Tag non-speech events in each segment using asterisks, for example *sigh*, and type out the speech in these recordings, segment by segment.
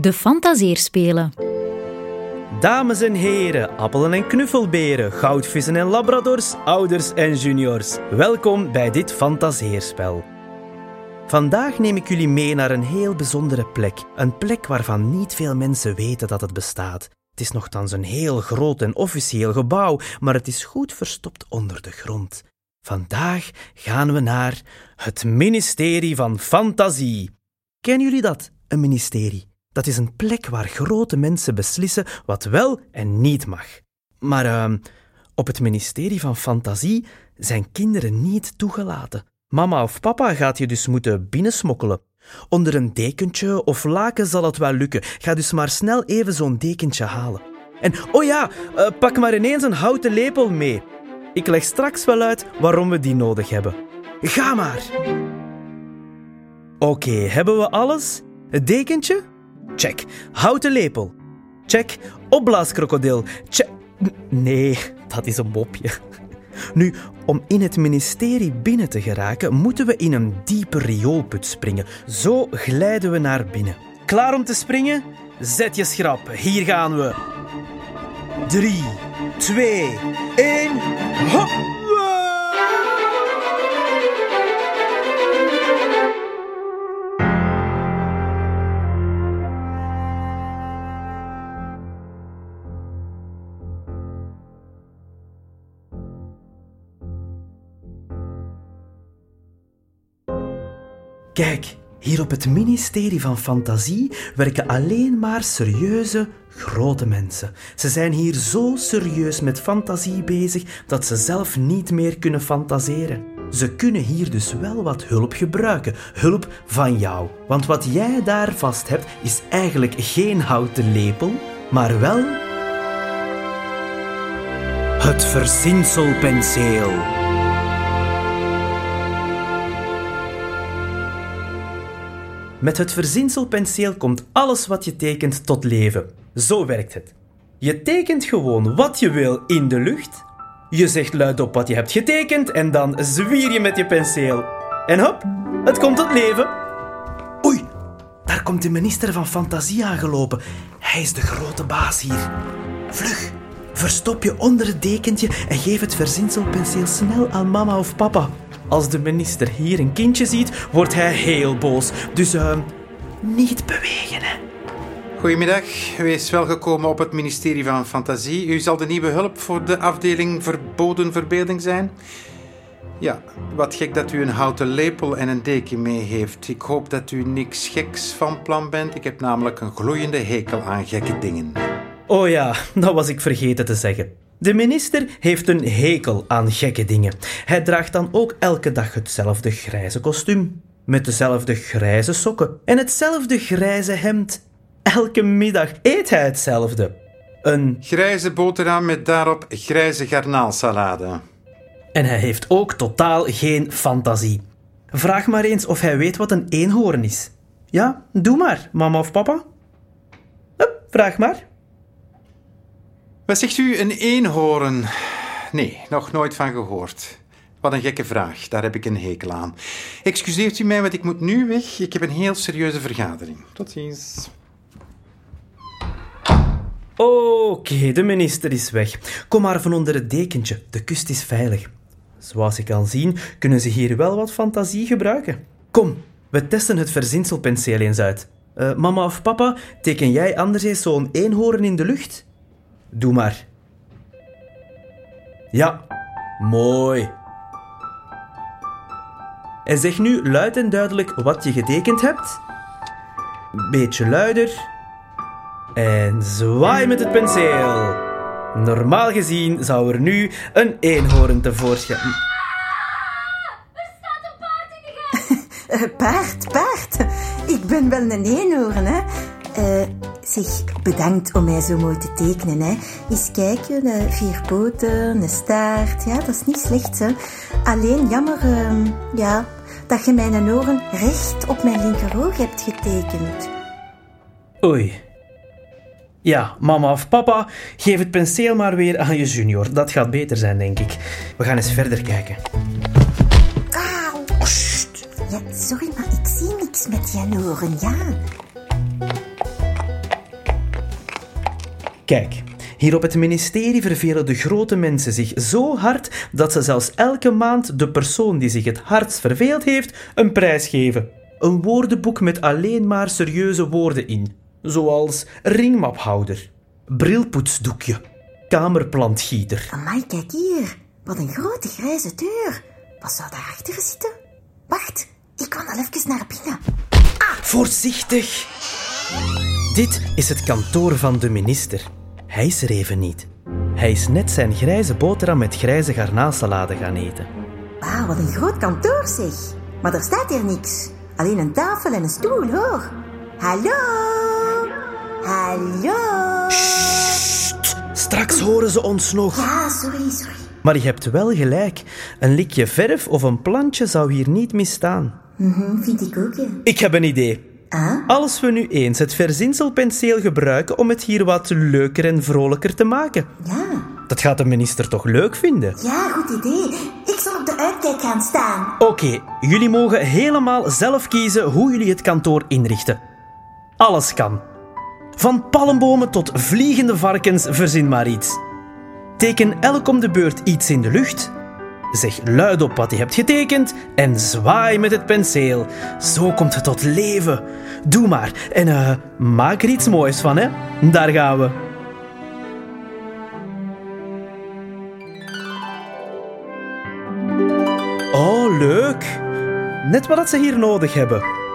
De Fantaseerspelen. Dames en heren, appelen en knuffelberen, goudvissen en labradors, ouders en juniors. Welkom bij dit fantaseerspel. Vandaag neem ik jullie mee naar een heel bijzondere plek. Een plek waarvan niet veel mensen weten dat het bestaat. Het is nogthans een heel groot en officieel gebouw, maar het is goed verstopt onder de grond. Vandaag gaan we naar het ministerie van Fantasie. Kennen jullie dat, een ministerie? Dat is een plek waar grote mensen beslissen wat wel en niet mag. Maar uh, op het ministerie van Fantasie zijn kinderen niet toegelaten. Mama of papa gaat je dus moeten binnensmokkelen. Onder een dekentje of laken zal het wel lukken. Ga dus maar snel even zo'n dekentje halen. En oh ja, uh, pak maar ineens een houten lepel mee. Ik leg straks wel uit waarom we die nodig hebben. Ga maar! Oké, hebben we alles? Het dekentje? Check. Houten lepel. Check. Opblaaskrokodil. Check. Nee, dat is een mopje. Nu, om in het ministerie binnen te geraken, moeten we in een diepe rioolput springen. Zo glijden we naar binnen. Klaar om te springen? Zet je schrap. Hier gaan we. 3, 2, 1. Hop! Kijk, hier op het ministerie van Fantasie werken alleen maar serieuze, grote mensen. Ze zijn hier zo serieus met fantasie bezig dat ze zelf niet meer kunnen fantaseren. Ze kunnen hier dus wel wat hulp gebruiken, hulp van jou. Want wat jij daar vast hebt is eigenlijk geen houten lepel, maar wel het verzinselpenseel. Met het verzinselpenseel komt alles wat je tekent tot leven. Zo werkt het. Je tekent gewoon wat je wil in de lucht. Je zegt luidop wat je hebt getekend en dan zwier je met je penseel. En hop, het komt tot leven. Oei, daar komt de minister van Fantasie aangelopen. Hij is de grote baas hier. Vlug, verstop je onder het dekentje en geef het verzinselpenseel snel aan mama of papa. Als de minister hier een kindje ziet, wordt hij heel boos. Dus uh, niet bewegen, hè. Goedemiddag, wees welgekomen op het ministerie van Fantasie. U zal de nieuwe hulp voor de afdeling verboden verbeelding zijn. Ja, wat gek dat u een houten lepel en een deken mee heeft. Ik hoop dat u niks geks van plan bent. Ik heb namelijk een gloeiende hekel aan gekke dingen. Oh ja, dat was ik vergeten te zeggen. De minister heeft een hekel aan gekke dingen. Hij draagt dan ook elke dag hetzelfde grijze kostuum, met dezelfde grijze sokken en hetzelfde grijze hemd. Elke middag eet hij hetzelfde. Een grijze boterham met daarop grijze garnaalsalade. En hij heeft ook totaal geen fantasie. Vraag maar eens of hij weet wat een eenhoorn is. Ja, doe maar, mama of papa. Hup, vraag maar. Wat zegt u, een eenhoorn? Nee, nog nooit van gehoord. Wat een gekke vraag, daar heb ik een hekel aan. Excuseert u mij, want ik moet nu weg. Ik heb een heel serieuze vergadering. Tot ziens. Oké, de minister is weg. Kom maar van onder het dekentje, de kust is veilig. Zoals je kan zien, kunnen ze hier wel wat fantasie gebruiken. Kom, we testen het verzinselpenseel eens uit. Uh, mama of papa, teken jij anders eens zo'n eenhoorn in de lucht? Doe maar. Ja, mooi. En zeg nu luid en duidelijk wat je getekend hebt. Beetje luider. En zwaai met het penseel. Normaal gezien zou er nu een eenhoorn tevoorschijn... Ah, er staat een paard in de gang. *laughs* paard, paard. Ik ben wel een eenhoorn, hè. Uh, zeg, bedankt om mij zo mooi te tekenen. Hè. Eens kijken, uh, vier poten, een staart. Ja, dat is niet slecht. Hè. Alleen jammer uh, ja, dat je mijn oren recht op mijn linkeroog hebt getekend. Oei. Ja, mama of papa, geef het penseel maar weer aan je junior. Dat gaat beter zijn, denk ik. We gaan eens verder kijken. Auw, ja, sorry, maar ik zie niks met je oren, ja. Kijk, hier op het ministerie vervelen de grote mensen zich zo hard dat ze zelfs elke maand de persoon die zich het hardst verveeld heeft een prijs geven. Een woordenboek met alleen maar serieuze woorden in, zoals ringmaphouder, brilpoetsdoekje, kamerplantgieter. Amai, kijk hier. Wat een grote grijze deur. Wat zou daarachter zitten? Wacht, ik kan al even naar binnen. Voorzichtig! Dit is het kantoor van de minister. Hij is er even niet. Hij is net zijn grijze boterham met grijze garnaalsalade gaan eten. Wauw, wat een groot kantoor zeg. Maar er staat hier niks. Alleen een tafel en een stoel, hoor. Hallo? Hallo? Straks horen ze ons nog. Ja, sorry, sorry. Maar je hebt wel gelijk. Een likje verf of een plantje zou hier niet misstaan. Mhm, vind ik ook, ja. Ik heb een idee. Ah? Als we nu eens het verzinselpenseel gebruiken om het hier wat leuker en vrolijker te maken. Ja. Dat gaat de minister toch leuk vinden? Ja, goed idee. Ik zal op de uitkijk gaan staan. Oké, jullie mogen helemaal zelf kiezen hoe jullie het kantoor inrichten. Alles kan. Van palmbomen tot vliegende varkens, verzin maar iets. Teken elk om de beurt iets in de lucht. Zeg luid op wat je hebt getekend en zwaai met het penseel. Zo komt het tot leven. Doe maar en eh, maak er iets moois van, hè? Daar gaan we. Oh, leuk. Net wat ze hier nodig hebben.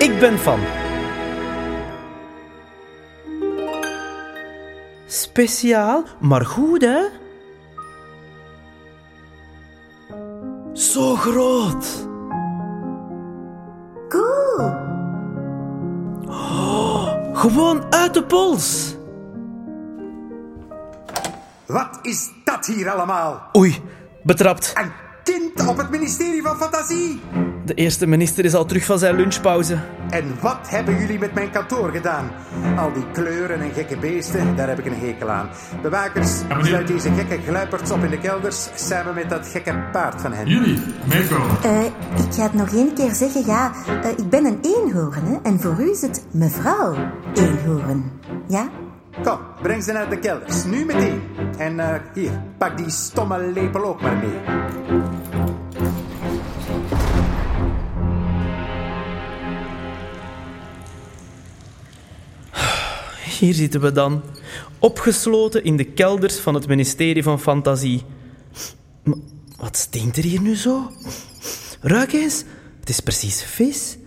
Ik ben van. Speciaal, maar goed hè? Zo groot. Cool. Gewoon uit de pols. Wat is dat hier allemaal? Oei, betrapt. Een kind op het ministerie van Fantasie. De eerste minister is al terug van zijn lunchpauze. En wat hebben jullie met mijn kantoor gedaan? Al die kleuren en gekke beesten, daar heb ik een hekel aan. Bewakers, sluit deze gekke gluiperds op in de kelders, samen met dat gekke paard van hen. Jullie, meekomen. Eh, ik ga het nog één keer zeggen. Ja, eh, ik ben een eenhoorn, hè. En voor u is het mevrouw eenhoorn. Ja? Kom, breng ze naar de kelders, nu meteen. En eh, hier, pak die stomme lepel ook maar mee. Hier zitten we dan, opgesloten in de kelders van het ministerie van Fantasie. Maar wat stinkt er hier nu zo? Ruik eens, het is precies vis.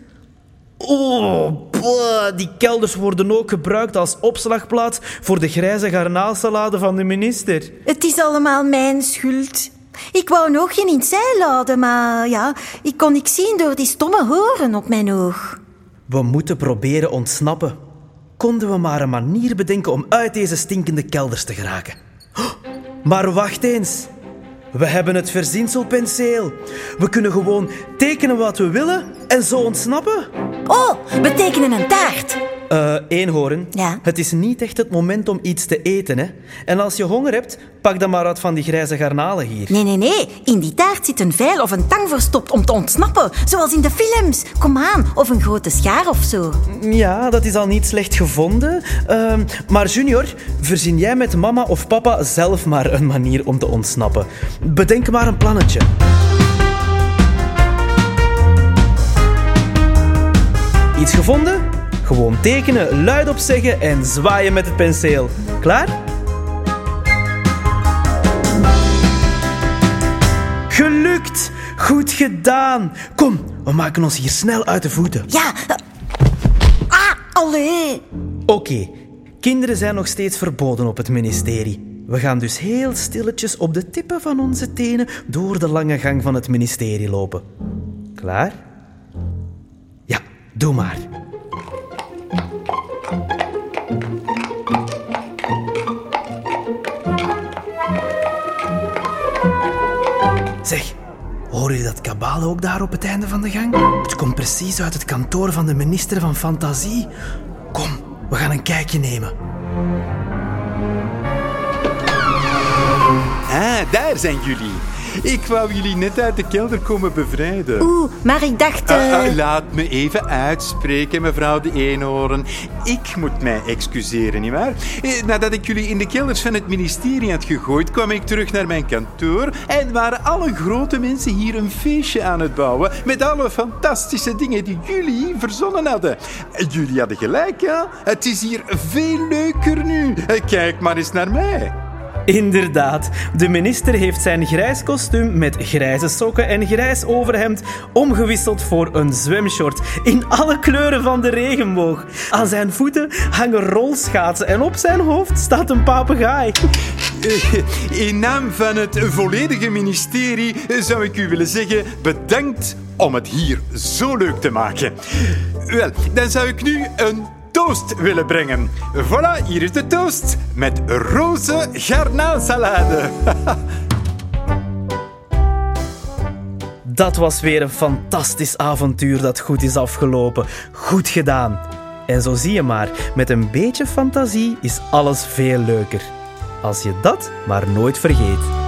Oh, boah, die kelders worden ook gebruikt als opslagplaats voor de grijze garnaalsalade van de minister. Het is allemaal mijn schuld. Ik wou nog geen in het zeil laden, maar ja, ik kon niks zien door die stomme horen op mijn oog. We moeten proberen ontsnappen. Konden we maar een manier bedenken om uit deze stinkende kelders te geraken. Oh, Maar wacht eens. We hebben het verzinselpenseel. We kunnen gewoon tekenen wat we willen en zo ontsnappen. Oh, we tekenen een taart. Eh, eenhoorn. Ja? Het is niet echt het moment om iets te eten, hè. En als je honger hebt, pak dan maar uit van die grijze garnalen hier. Nee, nee, nee. In die taart zit een vijl of een tang verstopt om te ontsnappen. Zoals in de films. Kom aan. Of een grote schaar of zo. Ja, dat is al niet slecht gevonden. Ehm, maar Junior, verzin jij met mama of papa zelf maar een manier om te ontsnappen. Bedenk maar een plannetje. Iets gevonden? Gewoon tekenen, luidop zeggen en zwaaien met het penseel. Klaar? Gelukt! Goed gedaan! Kom, we maken ons hier snel uit de voeten. Ja. eh, Ah, allee. Oké, kinderen zijn nog steeds verboden op het ministerie. We gaan dus heel stilletjes op de tippen van onze tenen door de lange gang van het ministerie lopen. Klaar? Doe maar. Zeg, horen jullie dat kabaal ook daar op het einde van de gang? Het komt precies uit het kantoor van de minister van Fantasie. Kom, we gaan een kijkje nemen. Ah, daar zijn jullie. Ik wou jullie net uit de kelder komen bevrijden. Oeh, maar ik dacht... Ah, eh, ah, laat me even uitspreken, mevrouw de Eenhoorn. Ik moet mij excuseren, nietwaar? Eh, nadat ik jullie in de kelders van het ministerie had gegooid, kwam ik terug naar mijn kantoor en waren alle grote mensen hier een feestje aan het bouwen met alle fantastische dingen die jullie verzonnen hadden. Eh, Jullie hadden gelijk, ja? Het is hier veel leuker nu. Eh, Kijk maar eens naar mij. Inderdaad, de minister heeft zijn grijs kostuum met grijze sokken en grijs overhemd omgewisseld voor een zwemshort in alle kleuren van de regenboog. Aan zijn voeten hangen rolschaatsen en op zijn hoofd staat een papegaai. *laughs* In naam van het volledige ministerie zou ik u willen zeggen bedankt om het hier zo leuk te maken. Wel, dan zou ik nu een toast willen brengen. Voilà, hier is de toast met roze garnaalsalade. *laughs* Dat was weer een fantastisch avontuur dat goed is afgelopen. Goed gedaan. En zo zie je maar, met een beetje fantasie is alles veel leuker. Als je dat maar nooit vergeet.